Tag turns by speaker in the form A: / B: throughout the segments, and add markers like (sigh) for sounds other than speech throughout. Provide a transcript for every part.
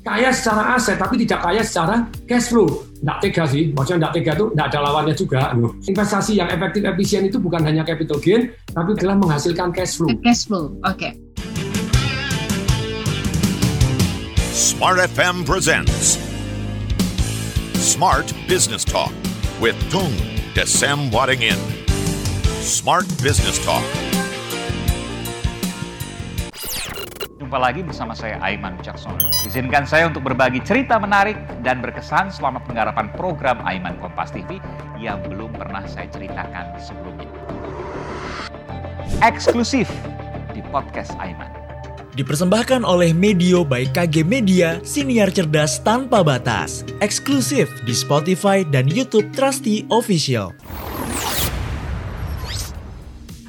A: kaya secara aset tapi tidak kaya secara cash flow. Tidak tega sih, maksudnya tidak tega itu tidak ada lawannya juga. Investasi yang efektif efisien itu bukan hanya capital gain, tapi adalah menghasilkan cash flow.
B: Cash flow, oke. Okay.
C: Smart FM presents Smart Business Talk with Tung Desem Waddingin. Smart Business Talk.
D: Jumpa lagi bersama saya Aiman Wicaksono. Izinkan saya untuk berbagi cerita menarik dan berkesan selama penggarapan program Aiman Kompas TV yang belum pernah saya ceritakan sebelumnya. Eksklusif di podcast Aiman.
E: Dipersembahkan oleh Medio by KG Media, siniar cerdas tanpa batas. Eksklusif di Spotify dan YouTube Trusty Official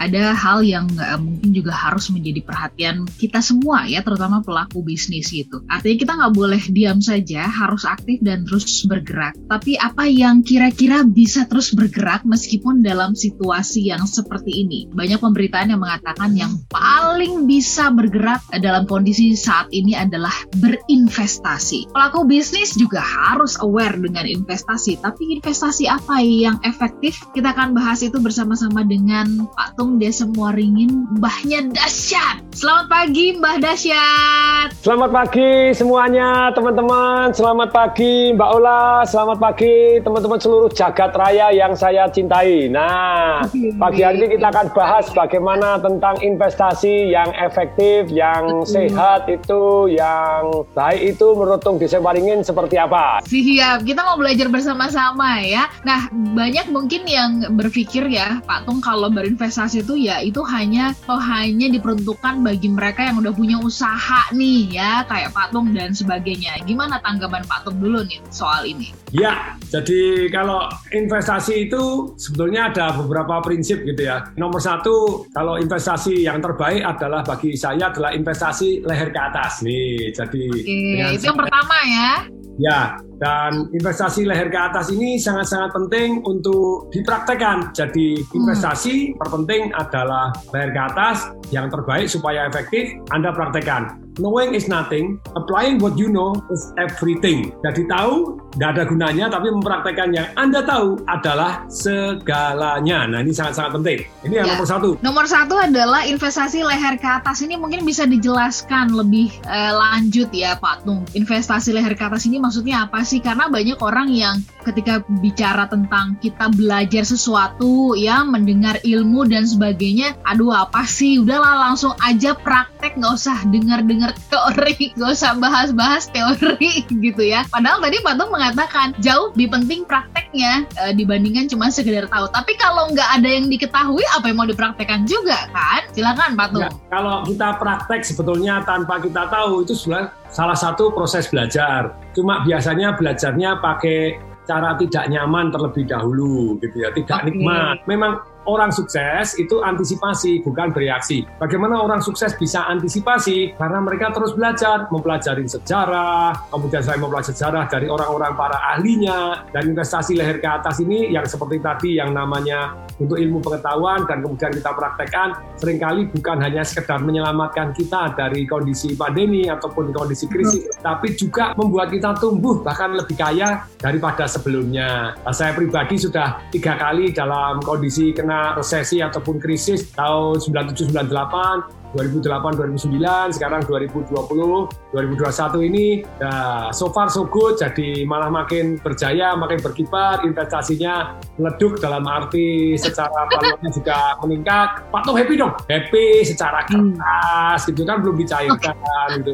B: ada hal yang uh, mungkin juga harus menjadi perhatian kita semua ya, terutama pelaku bisnis gitu. Artinya kita nggak boleh diam saja, harus aktif dan terus bergerak. Tapi apa yang kira-kira bisa terus bergerak meskipun dalam situasi yang seperti ini? Banyak pemberitaan yang mengatakan yang paling bisa bergerak dalam kondisi saat ini adalah berinvestasi. Pelaku bisnis juga harus aware dengan investasi, tapi investasi apa yang efektif? Kita akan bahas itu bersama-sama dengan Pak Tung dia semua ringin Mbahnya dahsyat. Selamat pagi Mbah dahsyat.
A: Selamat pagi semuanya teman-teman. Selamat pagi Mbak Ola. Selamat pagi teman-teman seluruh jagat raya yang saya cintai. Nah, pagi hari ini kita akan bahas bagaimana tentang investasi yang efektif, yang sehat itu, yang baik itu menurut Tung Waringin seperti apa?
B: Siap, kita mau belajar bersama-sama ya. Nah, banyak mungkin yang berpikir ya, Pak Tung kalau berinvestasi itu ya itu hanya oh hanya diperuntukkan bagi mereka yang udah punya usaha nih ya kayak patung dan sebagainya. Gimana tanggapan patung dulu nih soal ini?
A: Ya, jadi kalau investasi itu sebetulnya ada beberapa prinsip gitu ya. Nomor satu, kalau investasi yang terbaik adalah bagi saya adalah investasi leher ke atas nih. Jadi
B: Oke, itu yang pertama ya.
A: Ya, dan investasi leher ke atas ini sangat-sangat penting untuk dipraktekkan. Jadi investasi hmm. terpenting adalah leher ke atas yang terbaik supaya efektif Anda praktekkan. Knowing is nothing, applying what you know is everything. Jadi tahu tidak ada gunanya, tapi mempraktekkan yang Anda tahu adalah segalanya. Nah ini sangat-sangat penting. Ini yang ya. nomor satu.
B: Nomor satu adalah investasi leher ke atas ini mungkin bisa dijelaskan lebih eh, lanjut ya Pak Tung. Investasi leher ke atas ini maksudnya apa sih? Karena banyak orang yang ketika bicara tentang kita belajar sesuatu ya, mendengar ilmu dan sebagainya, aduh apa sih? Udahlah langsung aja praktek, nggak usah dengar-dengar teori, nggak usah bahas-bahas teori (laughs) gitu ya. Padahal tadi Pak Tung mengatakan jauh lebih penting prakteknya e, dibandingkan cuma sekedar tahu. Tapi kalau nggak ada yang diketahui, apa yang mau dipraktekkan juga kan? Silakan Pak Tung. Ya,
A: kalau kita praktek sebetulnya tanpa kita tahu itu sudah salah satu proses belajar. Cuma biasanya belajarnya pakai cara tidak nyaman terlebih dahulu gitu ya, tidak okay. nikmat. Memang orang sukses itu antisipasi bukan bereaksi. Bagaimana orang sukses bisa antisipasi? Karena mereka terus belajar, mempelajari sejarah, kemudian saya mempelajari sejarah dari orang-orang para ahlinya dan investasi leher ke atas ini yang seperti tadi yang namanya untuk ilmu pengetahuan dan kemudian kita praktekkan sering kali bukan hanya sekedar menyelamatkan kita dari kondisi pandemi ataupun kondisi krisis, hmm. tapi juga membuat kita tumbuh bahkan lebih kaya daripada sebelumnya. Nah, saya pribadi sudah tiga kali dalam kondisi kena kena resesi ataupun krisis tahun 97 98 2008 2009 sekarang 2020 2021 ini ya so far so good jadi malah makin berjaya makin berkibar investasinya meleduk dalam arti secara (laughs) valuanya juga meningkat Pak happy dong happy secara hmm. kertas hmm. gitu kan belum dicairkan (laughs) gitu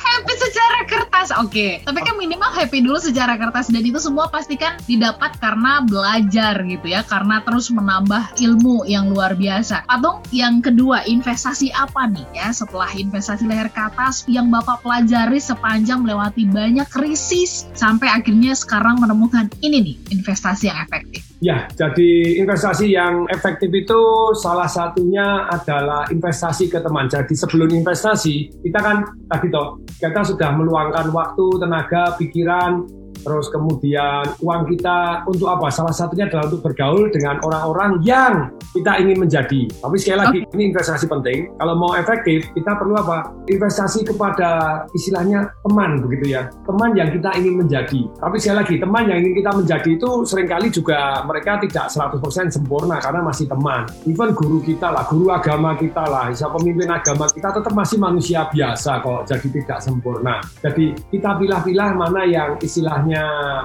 B: happy secara kertas oke okay. tapi kan minimal happy dulu secara kertas dan itu semua pastikan didapat karena belajar gitu ya karena terus menambah ilmu yang luar biasa Pak Tung yang kedua investasi apa nih ya setelah investasi leher ke atas yang Bapak pelajari sepanjang melewati banyak krisis sampai akhirnya sekarang menemukan ini nih investasi yang efektif?
A: Ya, jadi investasi yang efektif itu salah satunya adalah investasi ke teman. Jadi sebelum investasi, kita kan tadi toh, kita sudah meluangkan waktu, tenaga, pikiran, terus kemudian uang kita untuk apa? Salah satunya adalah untuk bergaul dengan orang-orang yang kita ingin menjadi. Tapi sekali lagi, okay. ini investasi penting. Kalau mau efektif, kita perlu apa? Investasi kepada istilahnya teman begitu ya. Teman yang kita ingin menjadi. Tapi sekali lagi, teman yang ingin kita menjadi itu sering kali juga mereka tidak 100% sempurna karena masih teman. Even guru kita lah, guru agama kita lah, bisa pemimpin agama kita tetap masih manusia biasa kok, jadi tidak sempurna. Jadi kita pilih-pilih mana yang istilahnya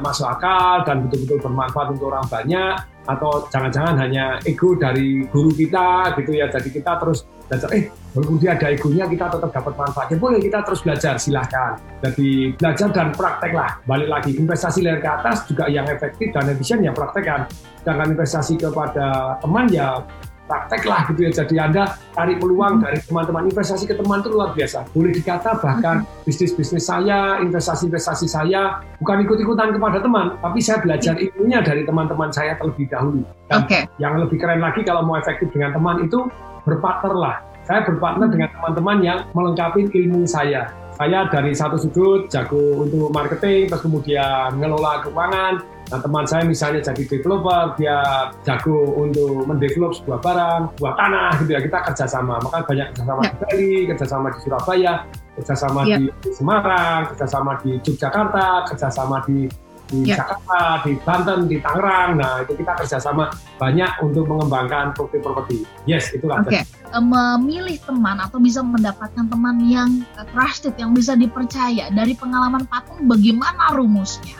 A: masuk akal dan betul-betul bermanfaat untuk orang banyak, atau jangan-jangan hanya ego dari guru kita gitu ya. Jadi kita terus belajar eh walaupun dia ada egonya kita tetap dapat manfaatnya. Boleh kita terus belajar silahkan. Jadi belajar dan praktek lah. Balik lagi investasi leher ke atas juga yang efektif dan efisien ya praktekkan sedangkan investasi kepada teman ya praktek lah gitu ya. Jadi Anda cari peluang hmm. dari teman-teman investasi ke teman itu luar biasa. Boleh dikata bahkan hmm. bisnis-bisnis saya, investasi-investasi saya bukan ikut-ikutan kepada teman, tapi saya belajar hmm. ilmunya dari teman-teman saya terlebih dahulu. Dan okay. yang lebih keren lagi kalau mau efektif dengan teman itu berpartner lah. Saya berpartner dengan teman-teman yang melengkapi ilmu saya saya dari satu sudut jago untuk marketing, terus kemudian ngelola keuangan. Nah teman saya misalnya jadi developer, dia jago untuk mendevelop sebuah barang, sebuah tanah gitu ya. Kita kerjasama, maka banyak kerjasama ya. di Bali, kerjasama di Surabaya, kerjasama ya. di Semarang, kerjasama di Yogyakarta, kerjasama di di ya. Jakarta, di Banten, di Tangerang. Nah, itu kita kerjasama banyak untuk mengembangkan properti-properti. Yes, itulah.
B: Oke, okay. memilih teman atau bisa mendapatkan teman yang trusted, yang bisa dipercaya dari pengalaman patung, bagaimana rumusnya?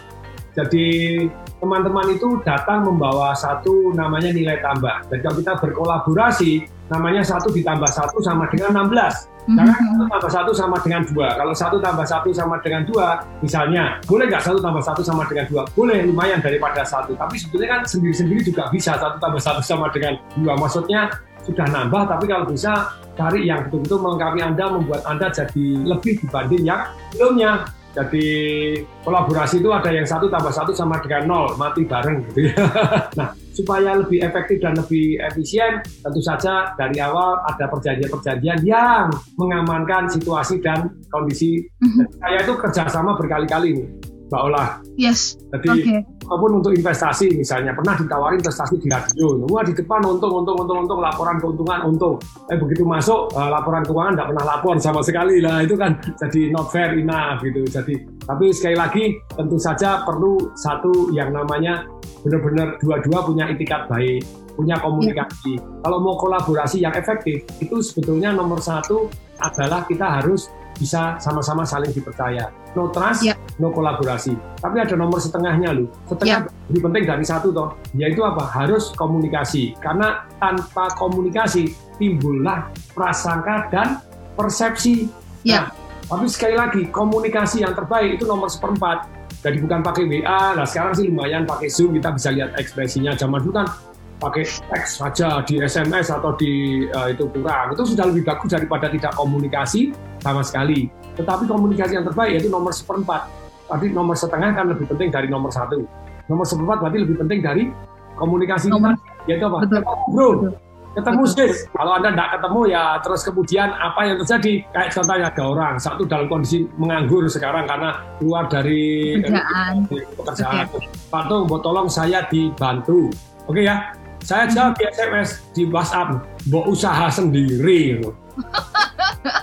A: Jadi teman-teman itu datang membawa satu namanya nilai tambah. Jadi kalau kita berkolaborasi, namanya satu ditambah satu sama dengan 16. Karena mhm. satu tambah satu sama dengan dua. Kalau satu tambah satu sama dengan dua, misalnya, boleh nggak satu tambah satu sama dengan dua? Boleh, lumayan daripada satu. Tapi sebetulnya kan sendiri-sendiri juga bisa satu tambah satu sama dengan dua. Maksudnya sudah nambah, tapi kalau bisa cari yang betul-betul melengkapi Anda, membuat Anda jadi lebih dibanding yang sebelumnya. Jadi kolaborasi itu ada yang satu tambah satu sama dengan nol, mati bareng gitu ya. (laughs) nah, supaya lebih efektif dan lebih efisien, tentu saja dari awal ada perjanjian-perjanjian yang mengamankan situasi dan kondisi. Mm-hmm. Saya itu kerjasama berkali-kali nih, Mbak Olah.
B: Yes.
A: Jadi okay. maupun untuk investasi misalnya pernah ditawarin investasi di radio, wah di depan untung, untung, untung, untung, laporan keuntungan untung. Eh begitu masuk uh, laporan keuangan tidak pernah lapor sama sekali lah itu kan jadi not fair enough gitu. Jadi tapi sekali lagi tentu saja perlu satu yang namanya benar-benar dua-dua punya itikat baik, punya komunikasi. Ya. Kalau mau kolaborasi yang efektif itu sebetulnya nomor satu adalah kita harus bisa sama-sama saling dipercaya. No trust, ya. no kolaborasi. Tapi ada nomor setengahnya loh. Setengah ya. lebih penting dari satu toh. Yaitu apa? Harus komunikasi. Karena tanpa komunikasi timbullah prasangka dan persepsi. Ya. Nah, tapi sekali lagi komunikasi yang terbaik itu nomor seperempat. Jadi bukan pakai WA. Nah sekarang sih lumayan pakai Zoom kita bisa lihat ekspresinya. Zaman dulu kan pakai teks saja di SMS atau di uh, itu kurang itu sudah lebih bagus daripada tidak komunikasi sama sekali. Tetapi komunikasi yang terbaik yaitu nomor seperempat. Tadi nomor setengah kan lebih penting dari nomor satu. Nomor seperempat berarti lebih penting dari komunikasi nomor, kita yaitu apa? Betul. bro. Ketemu sih kalau anda tidak ketemu ya terus kemudian apa yang terjadi? Kayak contohnya ada orang satu dalam kondisi menganggur sekarang karena keluar dari
B: pekerjaan,
A: eh, pekerjaan. Okay. Pak Tung, tolong saya dibantu. Oke okay, ya? Saya jawab di SMS di WhatsApp, mau usaha sendiri. (laughs)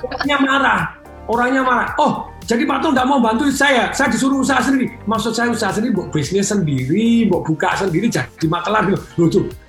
A: Orangnya marah, orangnya marah. Oh, jadi Pak Tung tidak mau bantu saya, saya disuruh usaha sendiri. Maksud saya usaha sendiri, mau bisnis sendiri, mau buka sendiri, jadi makelar. Loh.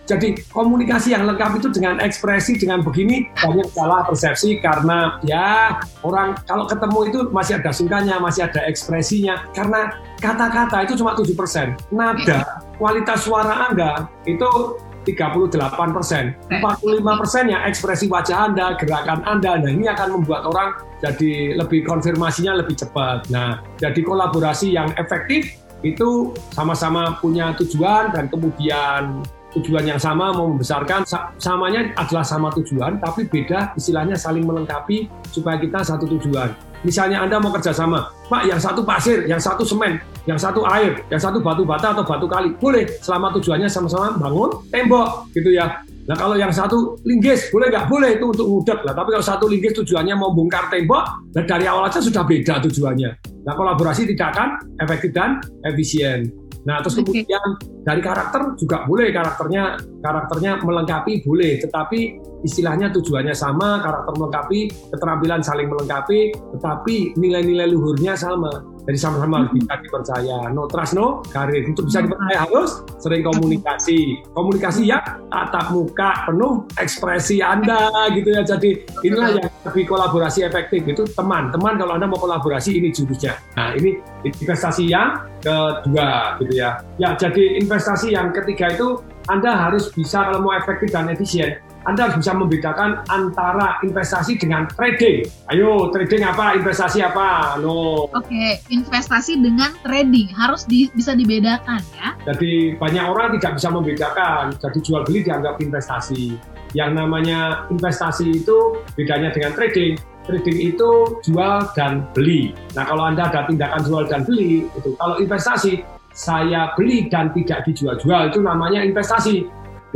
A: Jadi komunikasi yang lengkap itu dengan ekspresi, dengan begini banyak salah persepsi karena ya orang kalau ketemu itu masih ada sungkanya, masih ada ekspresinya. Karena kata-kata itu cuma 7%. Nada, kualitas suara Anda itu 38 persen. 45 persen yang ekspresi wajah Anda, gerakan Anda. Nah ini akan membuat orang jadi lebih konfirmasinya lebih cepat. Nah jadi kolaborasi yang efektif itu sama-sama punya tujuan dan kemudian tujuan yang sama mau membesarkan samanya adalah sama tujuan tapi beda istilahnya saling melengkapi supaya kita satu tujuan Misalnya Anda mau kerjasama, Pak yang satu pasir, yang satu semen, yang satu air, yang satu batu bata atau batu kali. Boleh, selama tujuannya sama-sama bangun tembok gitu ya. Nah kalau yang satu linggis, boleh nggak? Boleh itu untuk ngudek lah. Tapi kalau satu linggis tujuannya mau bongkar tembok, nah dari awal aja sudah beda tujuannya. Nah kolaborasi tidak akan efektif dan efisien. Nah, terus kemudian dari karakter juga boleh karakternya karakternya melengkapi boleh, tetapi istilahnya tujuannya sama, karakter melengkapi, keterampilan saling melengkapi, tetapi nilai-nilai luhurnya sama. Jadi sama-sama harus bisa dipercaya. No trust, no karir. Untuk bisa dipercaya harus sering komunikasi. Komunikasi ya tatap muka penuh ekspresi Anda gitu ya. Jadi inilah yang lebih kolaborasi efektif itu teman. Teman kalau Anda mau kolaborasi ini jurusnya. Nah, ini investasi yang kedua gitu ya. Ya, jadi investasi yang ketiga itu Anda harus bisa kalau mau efektif dan efisien, Anda harus bisa membedakan antara investasi dengan trading. Ayo, trading apa? Investasi apa? No.
B: Oke, investasi dengan trading harus di- bisa dibedakan ya.
A: Jadi banyak orang tidak bisa membedakan. Jadi jual beli dianggap investasi. Yang namanya investasi itu bedanya dengan trading. Trading itu jual dan beli. Nah kalau Anda ada tindakan jual dan beli, itu kalau investasi saya beli dan tidak dijual-jual itu namanya investasi.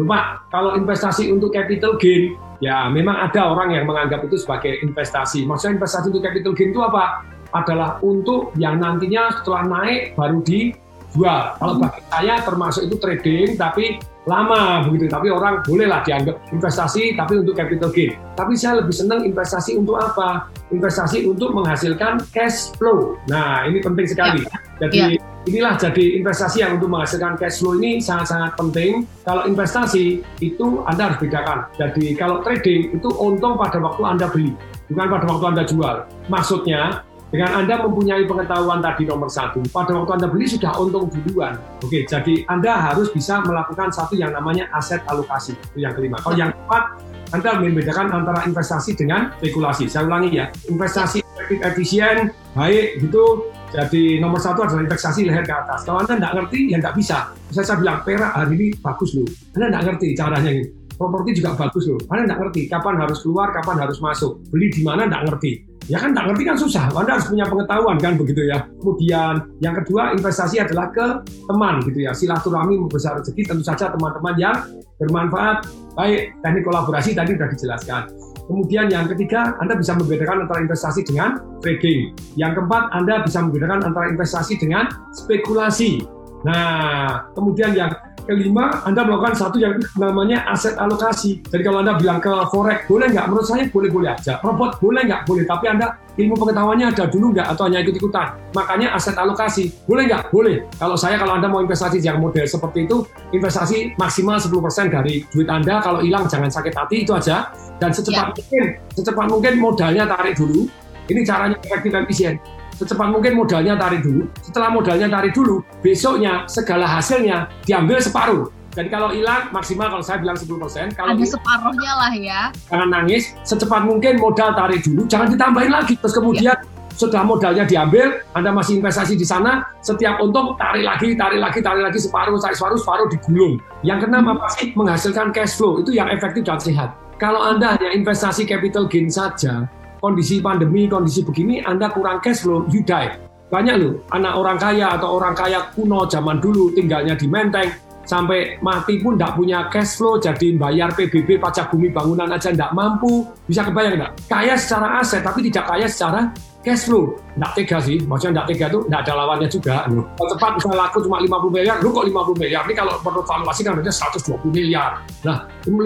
A: Cuma kalau investasi untuk capital gain, ya memang ada orang yang menganggap itu sebagai investasi. Maksudnya investasi untuk capital gain itu apa? Adalah untuk yang nantinya setelah naik baru dijual. Kalau bagi saya termasuk itu trading, tapi lama begitu. Tapi orang bolehlah dianggap investasi, tapi untuk capital gain. Tapi saya lebih senang investasi untuk apa? Investasi untuk menghasilkan cash flow. Nah ini penting sekali. Jadi inilah jadi investasi yang untuk menghasilkan cash flow ini sangat-sangat penting. Kalau investasi itu Anda harus bedakan. Jadi kalau trading itu untung pada waktu Anda beli, bukan pada waktu Anda jual. Maksudnya dengan Anda mempunyai pengetahuan tadi nomor satu, pada waktu Anda beli sudah untung duluan. Oke, jadi Anda harus bisa melakukan satu yang namanya aset alokasi. Itu yang kelima. Kalau yang keempat, Anda membedakan antara investasi dengan spekulasi. Saya ulangi ya, investasi efisien, baik gitu. Jadi nomor satu adalah investasi leher ke atas. Kalau Anda nggak ngerti, ya nggak bisa. Saya, saya bilang, perak hari ini bagus loh. Anda nggak ngerti caranya ini. Properti juga bagus loh. Anda nggak ngerti kapan harus keluar, kapan harus masuk. Beli di mana nggak ngerti. Ya kan nggak ngerti kan susah. Anda harus punya pengetahuan kan begitu ya. Kemudian yang kedua investasi adalah ke teman gitu ya. Silaturahmi membesar rezeki tentu saja teman-teman yang bermanfaat. Baik teknik kolaborasi tadi sudah dijelaskan. Kemudian yang ketiga, Anda bisa membedakan antara investasi dengan trading. Yang keempat, Anda bisa membedakan antara investasi dengan spekulasi. Nah, kemudian yang kelima, Anda melakukan satu yang namanya aset alokasi. Jadi kalau Anda bilang ke forex, boleh nggak? Menurut saya boleh-boleh aja. Robot boleh nggak? Boleh. Tapi Anda ilmu pengetahuannya ada dulu nggak? Atau hanya ikut-ikutan? Makanya aset alokasi. Boleh nggak? Boleh. Kalau saya, kalau Anda mau investasi yang model seperti itu, investasi maksimal 10% dari duit Anda. Kalau hilang jangan sakit hati, itu aja. Dan secepat mungkin, secepat mungkin modalnya tarik dulu. Ini caranya efektif dan efisien secepat mungkin modalnya tarik dulu. Setelah modalnya tarik dulu, besoknya segala hasilnya diambil separuh. Jadi kalau hilang maksimal kalau saya bilang 10%, kalau
B: Ada separuhnya lah ya.
A: jangan nangis, secepat mungkin modal tarik dulu, jangan ditambahin lagi. Terus kemudian setelah modalnya diambil, Anda masih investasi di sana, setiap untung tarik lagi, tarik lagi, tarik lagi separuh, tarik separuh, separuh digulung. Yang keenam apa sih? Menghasilkan cash flow, itu yang efektif dan sehat. Kalau Anda hanya investasi capital gain saja, kondisi pandemi, kondisi begini, Anda kurang cash flow, you die. Banyak loh, anak orang kaya atau orang kaya kuno zaman dulu tinggalnya di Menteng, sampai mati pun tidak punya cash flow, jadi bayar PBB, pajak bumi bangunan aja tidak mampu. Bisa kebayang nggak? Kaya secara aset, tapi tidak kaya secara cash flow. Nggak tega sih, maksudnya nggak tega itu nggak ada lawannya juga. Loh. Kalau cepat bisa laku cuma 50 miliar, lu kok 50 miliar? Ini kalau menurut valuasi kan harusnya 120 miliar. Nah,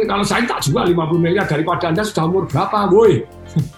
A: kalau saya tak jual 50 miliar daripada Anda sudah umur berapa, boy?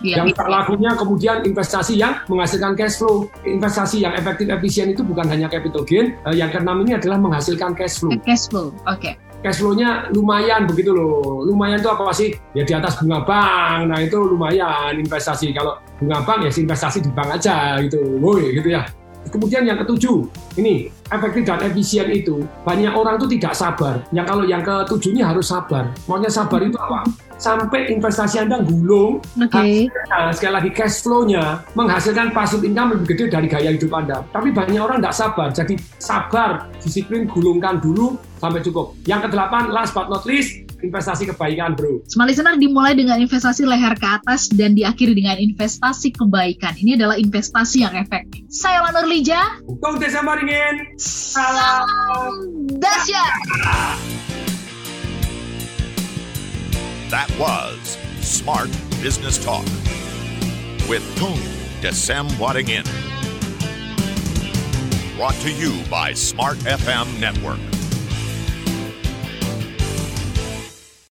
B: Iya.
A: yang tak lakunya kemudian investasi yang menghasilkan cash flow. Investasi yang efektif efisien itu bukan hanya capital gain, eh, yang keenam ini adalah menghasilkan cash flow.
B: Cash flow. Oke.
A: Cash flow-nya lumayan begitu loh. Lumayan itu apa sih? Ya di atas bunga bank. Nah itu lumayan investasi. Kalau bunga bank ya investasi di bank aja gitu. Woi gitu ya. Kemudian yang ketujuh, ini efektif dan efisien itu banyak orang tuh tidak sabar. Yang kalau yang ketujuh ini harus sabar. Maunya sabar itu apa? Sampai investasi Anda gulung,
B: Oke.
A: Nah, sekali lagi cash flow-nya menghasilkan passive income lebih gede dari gaya hidup Anda. Tapi banyak orang tidak sabar. Jadi sabar, disiplin, gulungkan dulu sampai cukup. Yang kedelapan, last but not least, investasi kebaikan bro.
B: Smart Listener dimulai dengan investasi leher ke atas dan diakhiri dengan investasi kebaikan. Ini adalah investasi yang efektif. Saya Lana Lija.
A: Tung Desa Maringin. Salam.
B: Dahsyat.
C: That was Smart Business Talk with Tung Desem Wadding In. Brought to you by Smart FM Network.